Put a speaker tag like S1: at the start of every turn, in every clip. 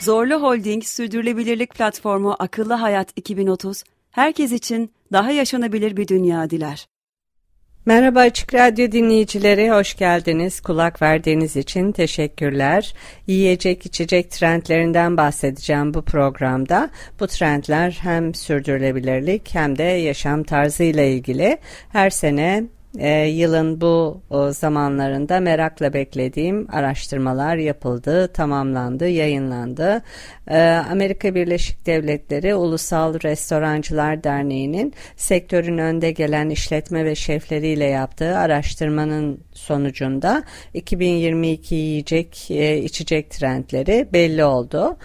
S1: Zorlu Holding Sürdürülebilirlik Platformu Akıllı Hayat 2030, herkes için daha yaşanabilir bir dünya diler.
S2: Merhaba Açık Radyo dinleyicileri, hoş geldiniz. Kulak verdiğiniz için teşekkürler. Yiyecek içecek trendlerinden bahsedeceğim bu programda. Bu trendler hem sürdürülebilirlik hem de yaşam tarzı ile ilgili. Her sene e, yılın bu o, zamanlarında merakla beklediğim araştırmalar yapıldı, tamamlandı, yayınlandı. E, Amerika Birleşik Devletleri Ulusal Restorancılar Derneği'nin sektörün önde gelen işletme ve şefleriyle yaptığı araştırmanın sonucunda 2022 yiyecek e, içecek trendleri belli oldu.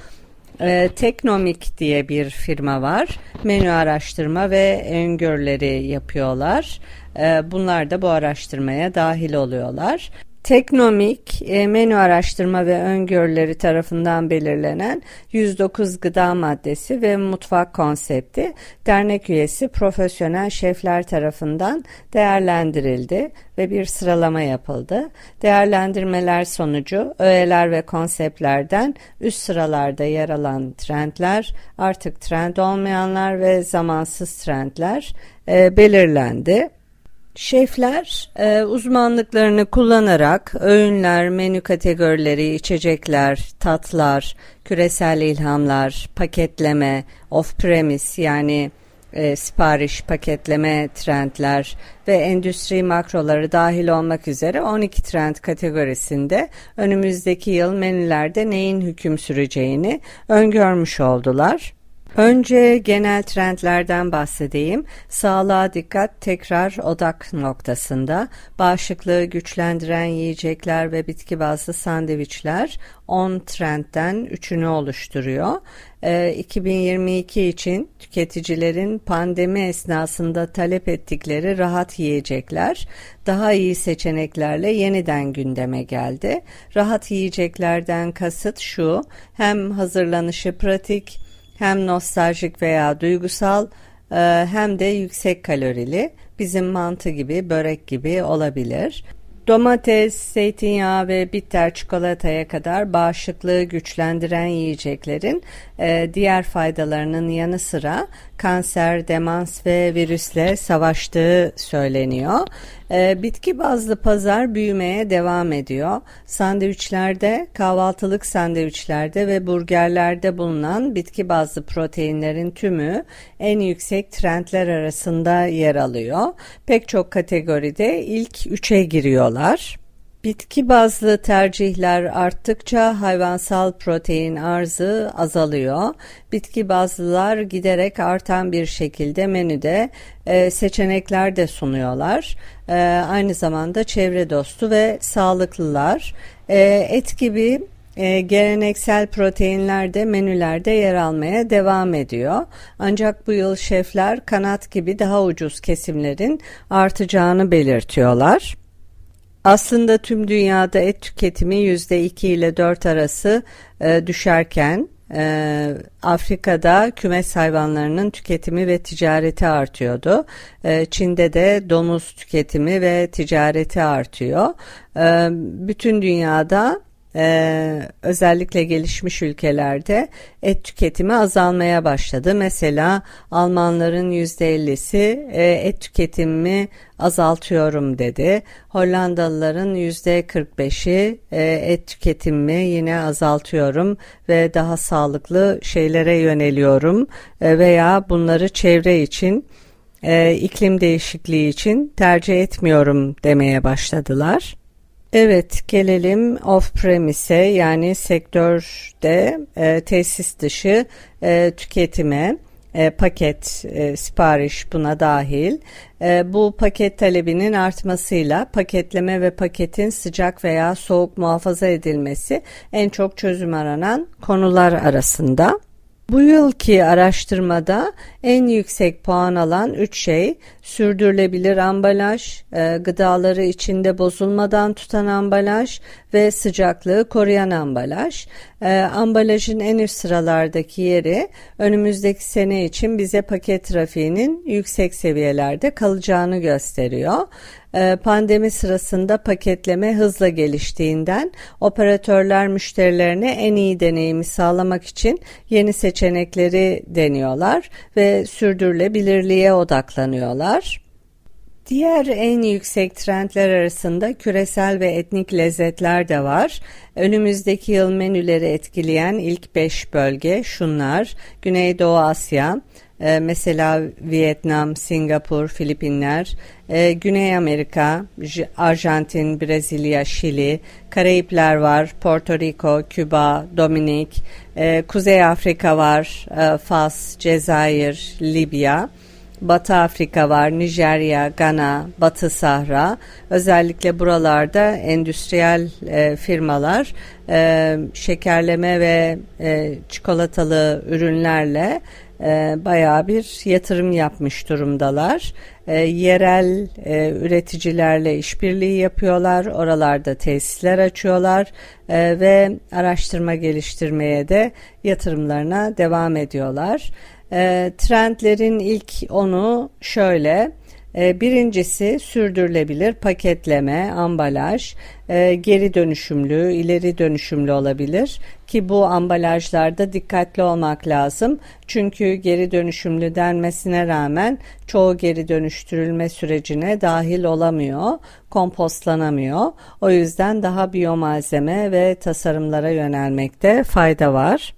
S2: E, Teknomik diye bir firma var. Menü araştırma ve öngörüleri yapıyorlar. E, bunlar da bu araştırmaya dahil oluyorlar. Teknomik e, menü araştırma ve öngörüleri tarafından belirlenen 109 gıda maddesi ve mutfak konsepti dernek üyesi profesyonel şefler tarafından değerlendirildi ve bir sıralama yapıldı. Değerlendirmeler sonucu öğeler ve konseptlerden üst sıralarda yer alan trendler, artık trend olmayanlar ve zamansız trendler e, belirlendi. Şefler e, uzmanlıklarını kullanarak öğünler, menü kategorileri, içecekler, tatlar, küresel ilhamlar, paketleme, off-premise yani e, sipariş, paketleme trendler ve endüstri makroları dahil olmak üzere 12 trend kategorisinde önümüzdeki yıl menülerde neyin hüküm süreceğini öngörmüş oldular. Önce genel trendlerden bahsedeyim. Sağlığa dikkat tekrar odak noktasında. Bağışıklığı güçlendiren yiyecekler ve bitki bazlı sandviçler 10 trendten 3'ünü oluşturuyor. E, ee, 2022 için tüketicilerin pandemi esnasında talep ettikleri rahat yiyecekler daha iyi seçeneklerle yeniden gündeme geldi. Rahat yiyeceklerden kasıt şu hem hazırlanışı pratik hem nostaljik veya duygusal e, hem de yüksek kalorili bizim mantı gibi börek gibi olabilir. Domates, zeytinyağı ve bitter çikolataya kadar bağışıklığı güçlendiren yiyeceklerin e, diğer faydalarının yanı sıra kanser, demans ve virüsle savaştığı söyleniyor. E, bitki bazlı pazar büyümeye devam ediyor. Sandviçlerde, kahvaltılık sandviçlerde ve burgerlerde bulunan bitki bazlı proteinlerin tümü en yüksek trendler arasında yer alıyor. Pek çok kategoride ilk üçe giriyorlar. Bitki bazlı tercihler arttıkça hayvansal protein arzı azalıyor. Bitki bazlılar giderek artan bir şekilde menüde e, seçenekler de sunuyorlar. E, aynı zamanda çevre dostu ve sağlıklılar. E, et gibi e, geleneksel proteinler de menülerde yer almaya devam ediyor. Ancak bu yıl şefler kanat gibi daha ucuz kesimlerin artacağını belirtiyorlar. Aslında tüm dünyada et tüketimi %2 ile 4 arası e, düşerken e, Afrika'da kümes hayvanlarının tüketimi ve ticareti artıyordu. E, Çin'de de domuz tüketimi ve ticareti artıyor. E, bütün dünyada ee, özellikle gelişmiş ülkelerde et tüketimi azalmaya başladı. Mesela Almanların %50'si e, et tüketimimi azaltıyorum dedi. Hollandalıların %45'i e, et tüketimimi yine azaltıyorum ve daha sağlıklı şeylere yöneliyorum e, veya bunları çevre için e, iklim değişikliği için tercih etmiyorum demeye başladılar. Evet gelelim off-premise'e yani sektörde e, tesis dışı e, tüketime. e, paket e, sipariş buna dahil. E, bu paket talebinin artmasıyla paketleme ve paketin sıcak veya soğuk muhafaza edilmesi en çok çözüm aranan konular arasında. Bu yılki araştırmada en yüksek puan alan 3 şey sürdürülebilir ambalaj, e, gıdaları içinde bozulmadan tutan ambalaj ve sıcaklığı koruyan ambalaj. E, ambalajın en üst sıralardaki yeri önümüzdeki sene için bize paket trafiğinin yüksek seviyelerde kalacağını gösteriyor. E, pandemi sırasında paketleme hızla geliştiğinden operatörler müşterilerine en iyi deneyimi sağlamak için yeni seçenekleri deniyorlar ve sürdürülebilirliğe odaklanıyorlar. Diğer en yüksek trendler arasında küresel ve etnik lezzetler de var. Önümüzdeki yıl menüleri etkileyen ilk 5 bölge şunlar. Güneydoğu Asya, e, mesela Vietnam, Singapur, Filipinler, e, Güney Amerika, Arjantin, Brezilya, Şili, Karayipler var, Porto Rico, Küba, Dominik, e, Kuzey Afrika var, e, Fas, Cezayir, Libya. Batı Afrika var, Nijerya, Gana, Batı Sahra. Özellikle buralarda endüstriyel e, firmalar e, şekerleme ve e, çikolatalı ürünlerle e, bayağı bir yatırım yapmış durumdalar. E, yerel e, üreticilerle işbirliği yapıyorlar. Oralarda tesisler açıyorlar e, ve araştırma geliştirmeye de yatırımlarına devam ediyorlar. E, trendlerin ilk onu şöyle. E, birincisi sürdürülebilir paketleme, ambalaj, e, geri dönüşümlü, ileri dönüşümlü olabilir ki bu ambalajlarda dikkatli olmak lazım. Çünkü geri dönüşümlü denmesine rağmen çoğu geri dönüştürülme sürecine dahil olamıyor, kompostlanamıyor. O yüzden daha biyomalzeme ve tasarımlara yönelmekte fayda var.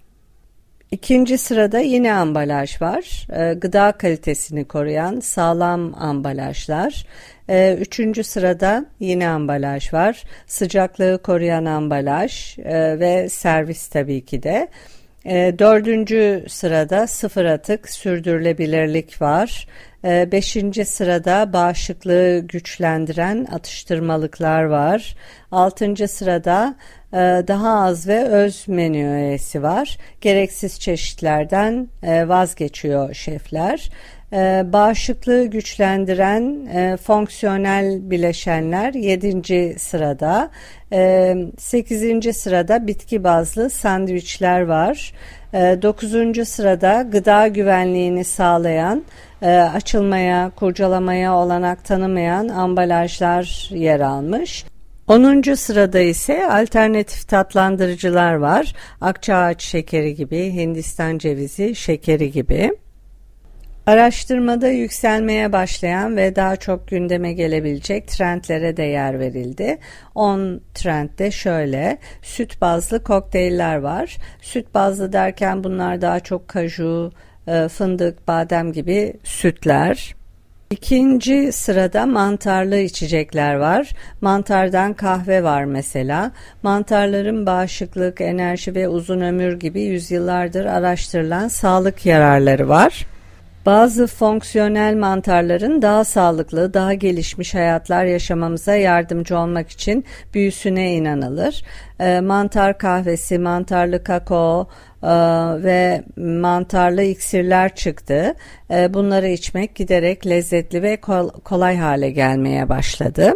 S2: İkinci sırada yine ambalaj var. E, gıda kalitesini koruyan sağlam ambalajlar. E, üçüncü sırada yine ambalaj var. Sıcaklığı koruyan ambalaj e, ve servis tabii ki de. E, dördüncü sırada sıfır atık sürdürülebilirlik var. E, beşinci sırada bağışıklığı güçlendiren atıştırmalıklar var. Altıncı sırada e, daha az ve öz menü öğesi var. Gereksiz çeşitlerden e, vazgeçiyor şefler. E, bağışıklığı güçlendiren fonksiyonel bileşenler 7. sırada. E, 8. sırada bitki bazlı sandviçler var. E, 9. sırada gıda güvenliğini sağlayan e, açılmaya, kurcalamaya olanak tanımayan ambalajlar yer almış. 10. sırada ise alternatif tatlandırıcılar var. Akçaağaç şekeri gibi, Hindistan cevizi şekeri gibi. Araştırmada yükselmeye başlayan ve daha çok gündeme gelebilecek trendlere de yer verildi. 10 trendde şöyle süt bazlı kokteyller var. Süt bazlı derken bunlar daha çok kaju, e, fındık, badem gibi sütler. İkinci sırada mantarlı içecekler var. Mantardan kahve var mesela. Mantarların bağışıklık, enerji ve uzun ömür gibi yüzyıllardır araştırılan sağlık yararları var. Bazı fonksiyonel mantarların daha sağlıklı, daha gelişmiş hayatlar yaşamamıza yardımcı olmak için büyüsüne inanılır. E, mantar kahvesi, mantarlı kakao e, ve mantarlı iksirler çıktı. E, bunları içmek giderek lezzetli ve kol kolay hale gelmeye başladı.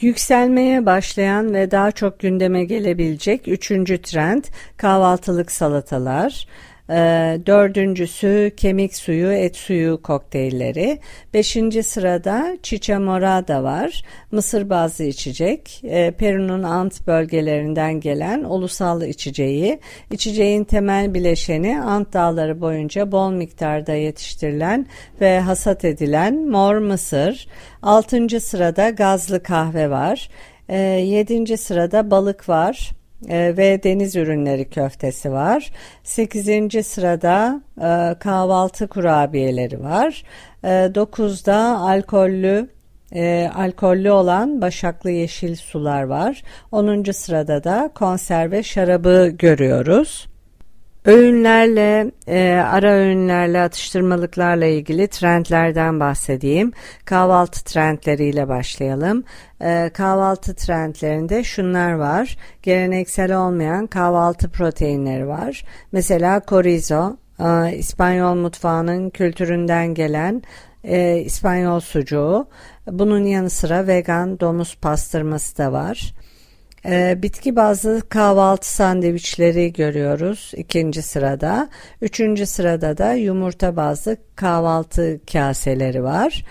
S2: Yükselmeye başlayan ve daha çok gündeme gelebilecek üçüncü trend kahvaltılık salatalar. Ee, dördüncüsü kemik suyu, et suyu kokteylleri. Beşinci sırada çiçe morada var. Mısır bazlı içecek. Ee, Peru'nun Ant bölgelerinden gelen ulusal içeceği. İçeceğin temel bileşeni Ant dağları boyunca bol miktarda yetiştirilen ve hasat edilen mor mısır. Altıncı sırada gazlı kahve var. Ee, yedinci sırada balık var ve deniz ürünleri köftesi var. 8. sırada e, kahvaltı kurabiyeleri var. E, 9'da alkollü e, alkollü olan başaklı yeşil sular var. 10. sırada da konserve şarabı görüyoruz. Öğünlerle, e, ara öğünlerle, atıştırmalıklarla ilgili trendlerden bahsedeyim. Kahvaltı trendleriyle başlayalım. E, kahvaltı trendlerinde şunlar var. Geleneksel olmayan kahvaltı proteinleri var. Mesela chorizo, e, İspanyol mutfağının kültüründen gelen e, İspanyol sucuğu. Bunun yanı sıra vegan domuz pastırması da var. E, bitki bazlı kahvaltı sandviçleri görüyoruz ikinci sırada. Üçüncü sırada da yumurta bazlı kahvaltı kaseleri var.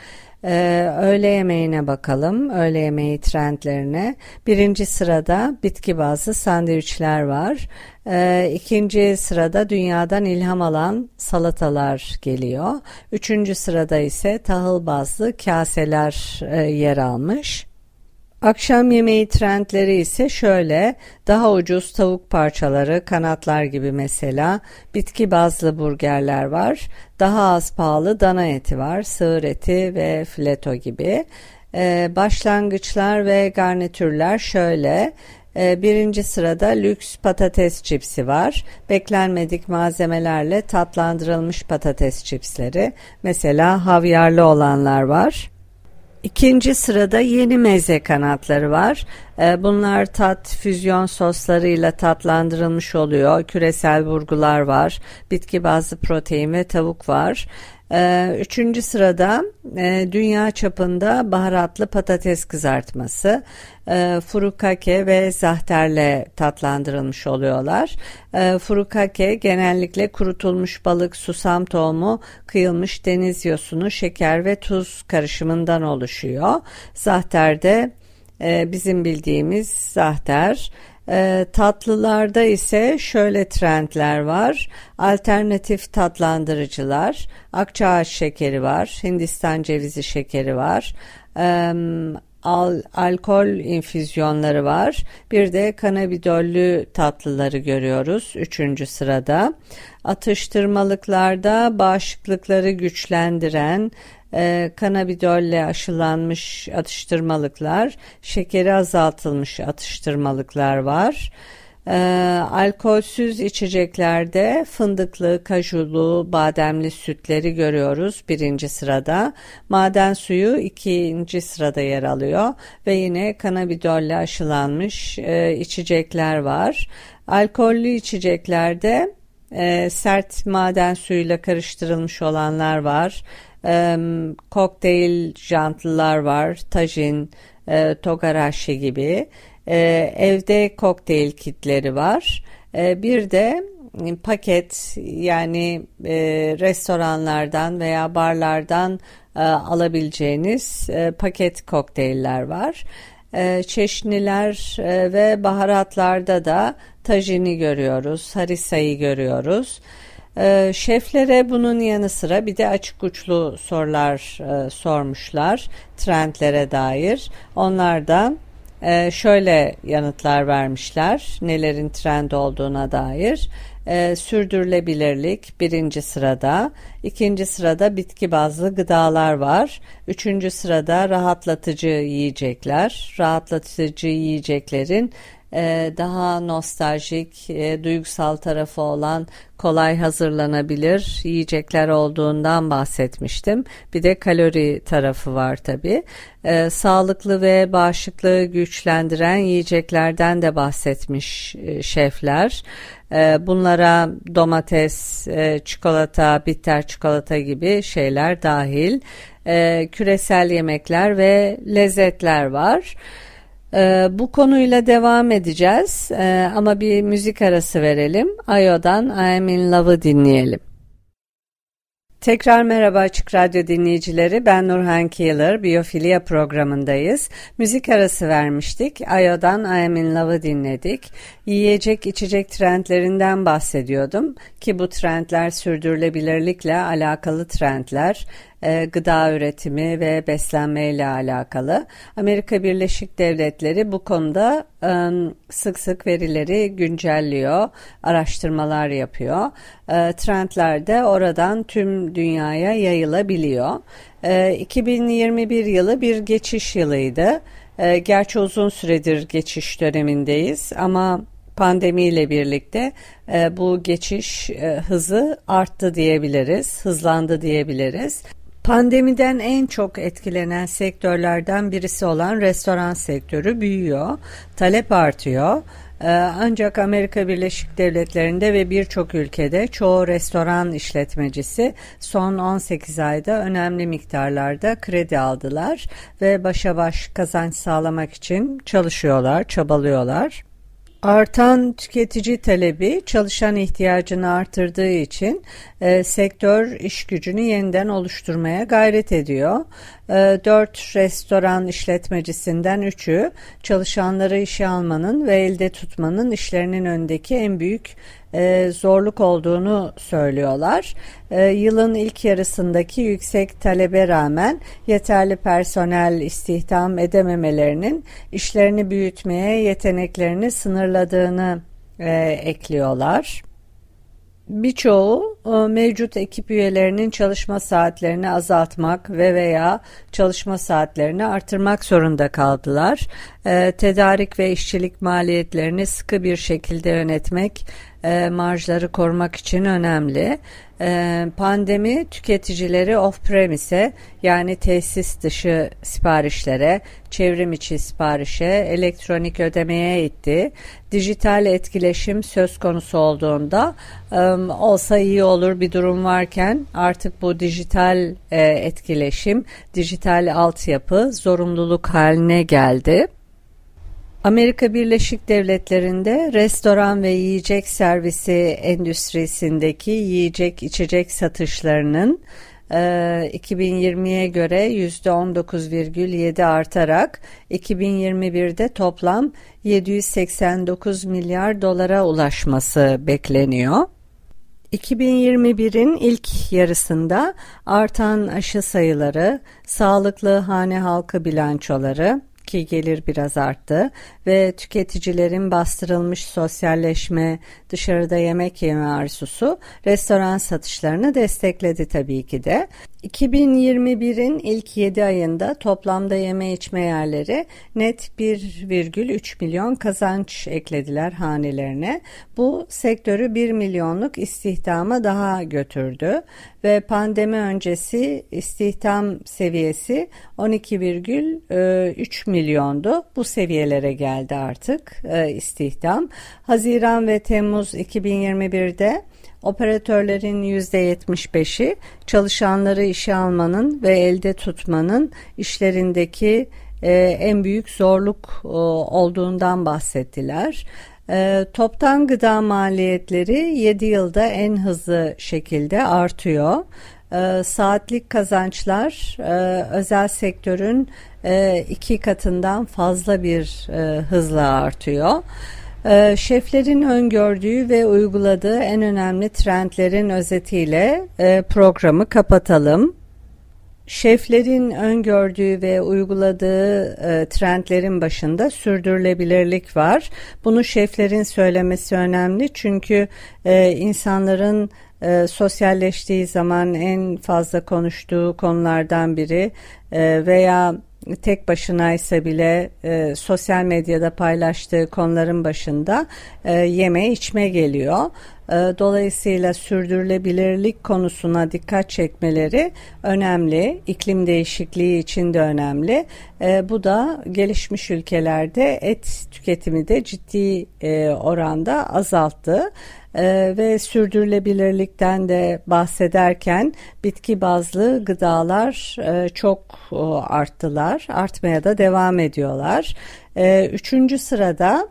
S2: Ee, öğle yemeğine bakalım. Öğle yemeği trendlerine. Birinci sırada bitki bazlı sandviçler var. Ee, ikinci sırada dünyadan ilham alan salatalar geliyor. Üçüncü sırada ise tahıl bazlı kaseler e, yer almış. Akşam yemeği trendleri ise şöyle daha ucuz tavuk parçaları kanatlar gibi mesela bitki bazlı burgerler var daha az pahalı dana eti var sığır eti ve fileto gibi ee, başlangıçlar ve garnitürler şöyle ee, Birinci sırada lüks patates çipsi var. Beklenmedik malzemelerle tatlandırılmış patates çipsleri. Mesela havyarlı olanlar var. İkinci sırada yeni meze kanatları var. Ee, bunlar tat füzyon soslarıyla tatlandırılmış oluyor. Küresel vurgular var. Bitki bazlı protein ve tavuk var. Ee, üçüncü sırada e, dünya çapında baharatlı patates kızartması, e, furukake ve zahterle tatlandırılmış oluyorlar. E, furukake genellikle kurutulmuş balık, susam tohumu, kıyılmış deniz yosunu, şeker ve tuz karışımından oluşuyor. Zahter de bizim bildiğimiz zahter. E, tatlılarda ise şöyle trendler var. Alternatif tatlandırıcılar, akçaağaç şekeri var, Hindistan cevizi şekeri var. Al, alkol infüzyonları var. Bir de kanabidollü tatlıları görüyoruz üçüncü sırada. Atıştırmalıklarda bağışıklıkları güçlendiren e, kanabidolle aşılanmış atıştırmalıklar, şekeri azaltılmış atıştırmalıklar var. E, alkolsüz içeceklerde fındıklı, kajulu, bademli sütleri görüyoruz birinci sırada. Maden suyu ikinci sırada yer alıyor ve yine kanabidolle aşılanmış e, içecekler var. Alkollü içeceklerde e, sert maden suyuyla karıştırılmış olanlar var e, kokteyl jantlılar var, tajin, e, togarashi gibi. E, evde kokteyl kitleri var. E, bir de paket yani e, restoranlardan veya barlardan e, alabileceğiniz e, paket kokteyller var. E, çeşniler e, ve baharatlarda da tajini görüyoruz, harisayı görüyoruz. Ee, şeflere bunun yanı sıra bir de açık uçlu sorular e, sormuşlar trendlere dair. Onlar da e, şöyle yanıtlar vermişler nelerin trend olduğuna dair. E, sürdürülebilirlik birinci sırada, ikinci sırada bitki bazlı gıdalar var, üçüncü sırada rahatlatıcı yiyecekler. Rahatlatıcı yiyeceklerin e, daha nostaljik, e, duygusal tarafı olan kolay hazırlanabilir yiyecekler olduğundan bahsetmiştim. Bir de kalori tarafı var tabi. E, sağlıklı ve bağışıklığı güçlendiren yiyeceklerden de bahsetmiş e, şefler. E, bunlara domates, e, çikolata, bitter çikolata gibi şeyler dahil. E, küresel yemekler ve lezzetler var. Ee, bu konuyla devam edeceğiz ee, ama bir müzik arası verelim. Ayo'dan I Am In Love'ı dinleyelim. Tekrar merhaba Açık Radyo dinleyicileri. Ben Nurhan Keeler, Biyofilya programındayız. Müzik arası vermiştik. Ayo'dan I Am In Love'ı dinledik. Yiyecek içecek trendlerinden bahsediyordum ki bu trendler sürdürülebilirlikle alakalı trendler e, gıda üretimi ve beslenme ile alakalı. Amerika Birleşik Devletleri bu konuda e, sık sık verileri güncelliyor, araştırmalar yapıyor. E, trendler de oradan tüm dünyaya yayılabiliyor. E, 2021 yılı bir geçiş yılıydı. Gerçi uzun süredir geçiş dönemindeyiz ama pandemiyle birlikte bu geçiş hızı arttı diyebiliriz, hızlandı diyebiliriz. Pandemiden en çok etkilenen sektörlerden birisi olan restoran sektörü büyüyor, talep artıyor. Ee, ancak Amerika Birleşik Devletleri'nde ve birçok ülkede çoğu restoran işletmecisi son 18 ayda önemli miktarlarda kredi aldılar ve başa baş kazanç sağlamak için çalışıyorlar, çabalıyorlar. Artan tüketici talebi çalışan ihtiyacını artırdığı için e, sektör iş gücünü yeniden oluşturmaya gayret ediyor. E, 4 restoran işletmecisinden 3'ü çalışanları işe almanın ve elde tutmanın işlerinin önündeki en büyük e, zorluk olduğunu söylüyorlar. E, yılın ilk yarısındaki yüksek talebe rağmen yeterli personel istihdam edememelerinin işlerini büyütmeye yeteneklerini sınırladığını e, ekliyorlar. Birçoğu e, mevcut ekip üyelerinin çalışma saatlerini azaltmak ve veya çalışma saatlerini artırmak zorunda kaldılar. E, tedarik ve işçilik maliyetlerini sıkı bir şekilde yönetmek e, marjları korumak için önemli. E, pandemi tüketicileri off-premise'e yani tesis dışı siparişlere, çevrim içi siparişe, elektronik ödemeye itti. Dijital etkileşim söz konusu olduğunda e, olsa iyi olur bir durum varken artık bu dijital e, etkileşim, dijital altyapı zorunluluk haline geldi. Amerika Birleşik Devletleri'nde restoran ve yiyecek servisi endüstrisindeki yiyecek içecek satışlarının 2020'ye e, göre %19,7 artarak 2021'de toplam 789 milyar dolara ulaşması bekleniyor. 2021'in ilk yarısında artan aşı sayıları, sağlıklı hane halkı bilançoları, ki gelir biraz arttı ve tüketicilerin bastırılmış sosyalleşme, dışarıda yemek yeme arzusu restoran satışlarını destekledi tabii ki de. 2021'in ilk 7 ayında toplamda yeme içme yerleri net 1,3 milyon kazanç eklediler hanelerine. Bu sektörü 1 milyonluk istihdama daha götürdü ve pandemi öncesi istihdam seviyesi 12,3 milyondu. Bu seviyelere geldi artık e, istihdam. Haziran ve Temmuz 2021'de Operatörlerin %75'i çalışanları işe almanın ve elde tutmanın işlerindeki e, en büyük zorluk e, olduğundan bahsettiler. E, toptan gıda maliyetleri 7 yılda en hızlı şekilde artıyor. E, saatlik kazançlar e, özel sektörün e, iki katından fazla bir e, hızla artıyor. Ee, şeflerin öngördüğü ve uyguladığı en önemli trendlerin özetiyle e, programı kapatalım. Şeflerin öngördüğü ve uyguladığı e, trendlerin başında sürdürülebilirlik var. Bunu şeflerin söylemesi önemli çünkü e, insanların e, sosyalleştiği zaman en fazla konuştuğu konulardan biri e, veya tek başınaysa bile e, sosyal medyada paylaştığı konuların başında e, yeme içme geliyor. E, dolayısıyla sürdürülebilirlik konusuna dikkat çekmeleri önemli. İklim değişikliği için de önemli. E, bu da gelişmiş ülkelerde et tüketimi de ciddi e, oranda azalttı e, ve sürdürülebilirlikten de bahsederken bitki bazlı gıdalar e, çok e, arttılar, artmaya da devam ediyorlar. Üçüncü sırada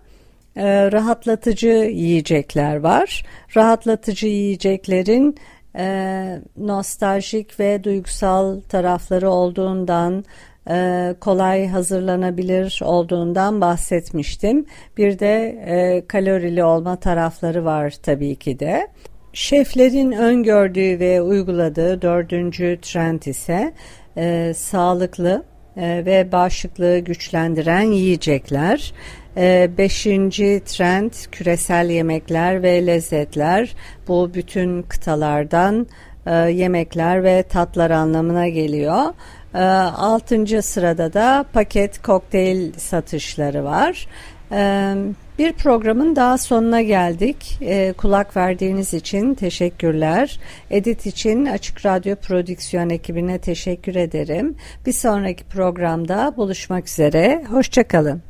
S2: e, rahatlatıcı yiyecekler var. Rahatlatıcı yiyeceklerin e, nostaljik ve duygusal tarafları olduğundan e, kolay hazırlanabilir olduğundan bahsetmiştim. Bir de e, kalorili olma tarafları var tabii ki de. Şeflerin öngördüğü ve uyguladığı dördüncü trend ise e, sağlıklı e, ve bağışıklığı güçlendiren yiyecekler. E, beşinci trend küresel yemekler ve lezzetler. Bu bütün kıtalardan e, yemekler ve tatlar anlamına geliyor. E, altıncı sırada da paket kokteyl satışları var. E, Bir programın daha sonuna geldik. Kulak verdiğiniz için teşekkürler. Edit için Açık Radyo Prodüksiyon ekibine teşekkür ederim. Bir sonraki programda buluşmak üzere. Hoşçakalın.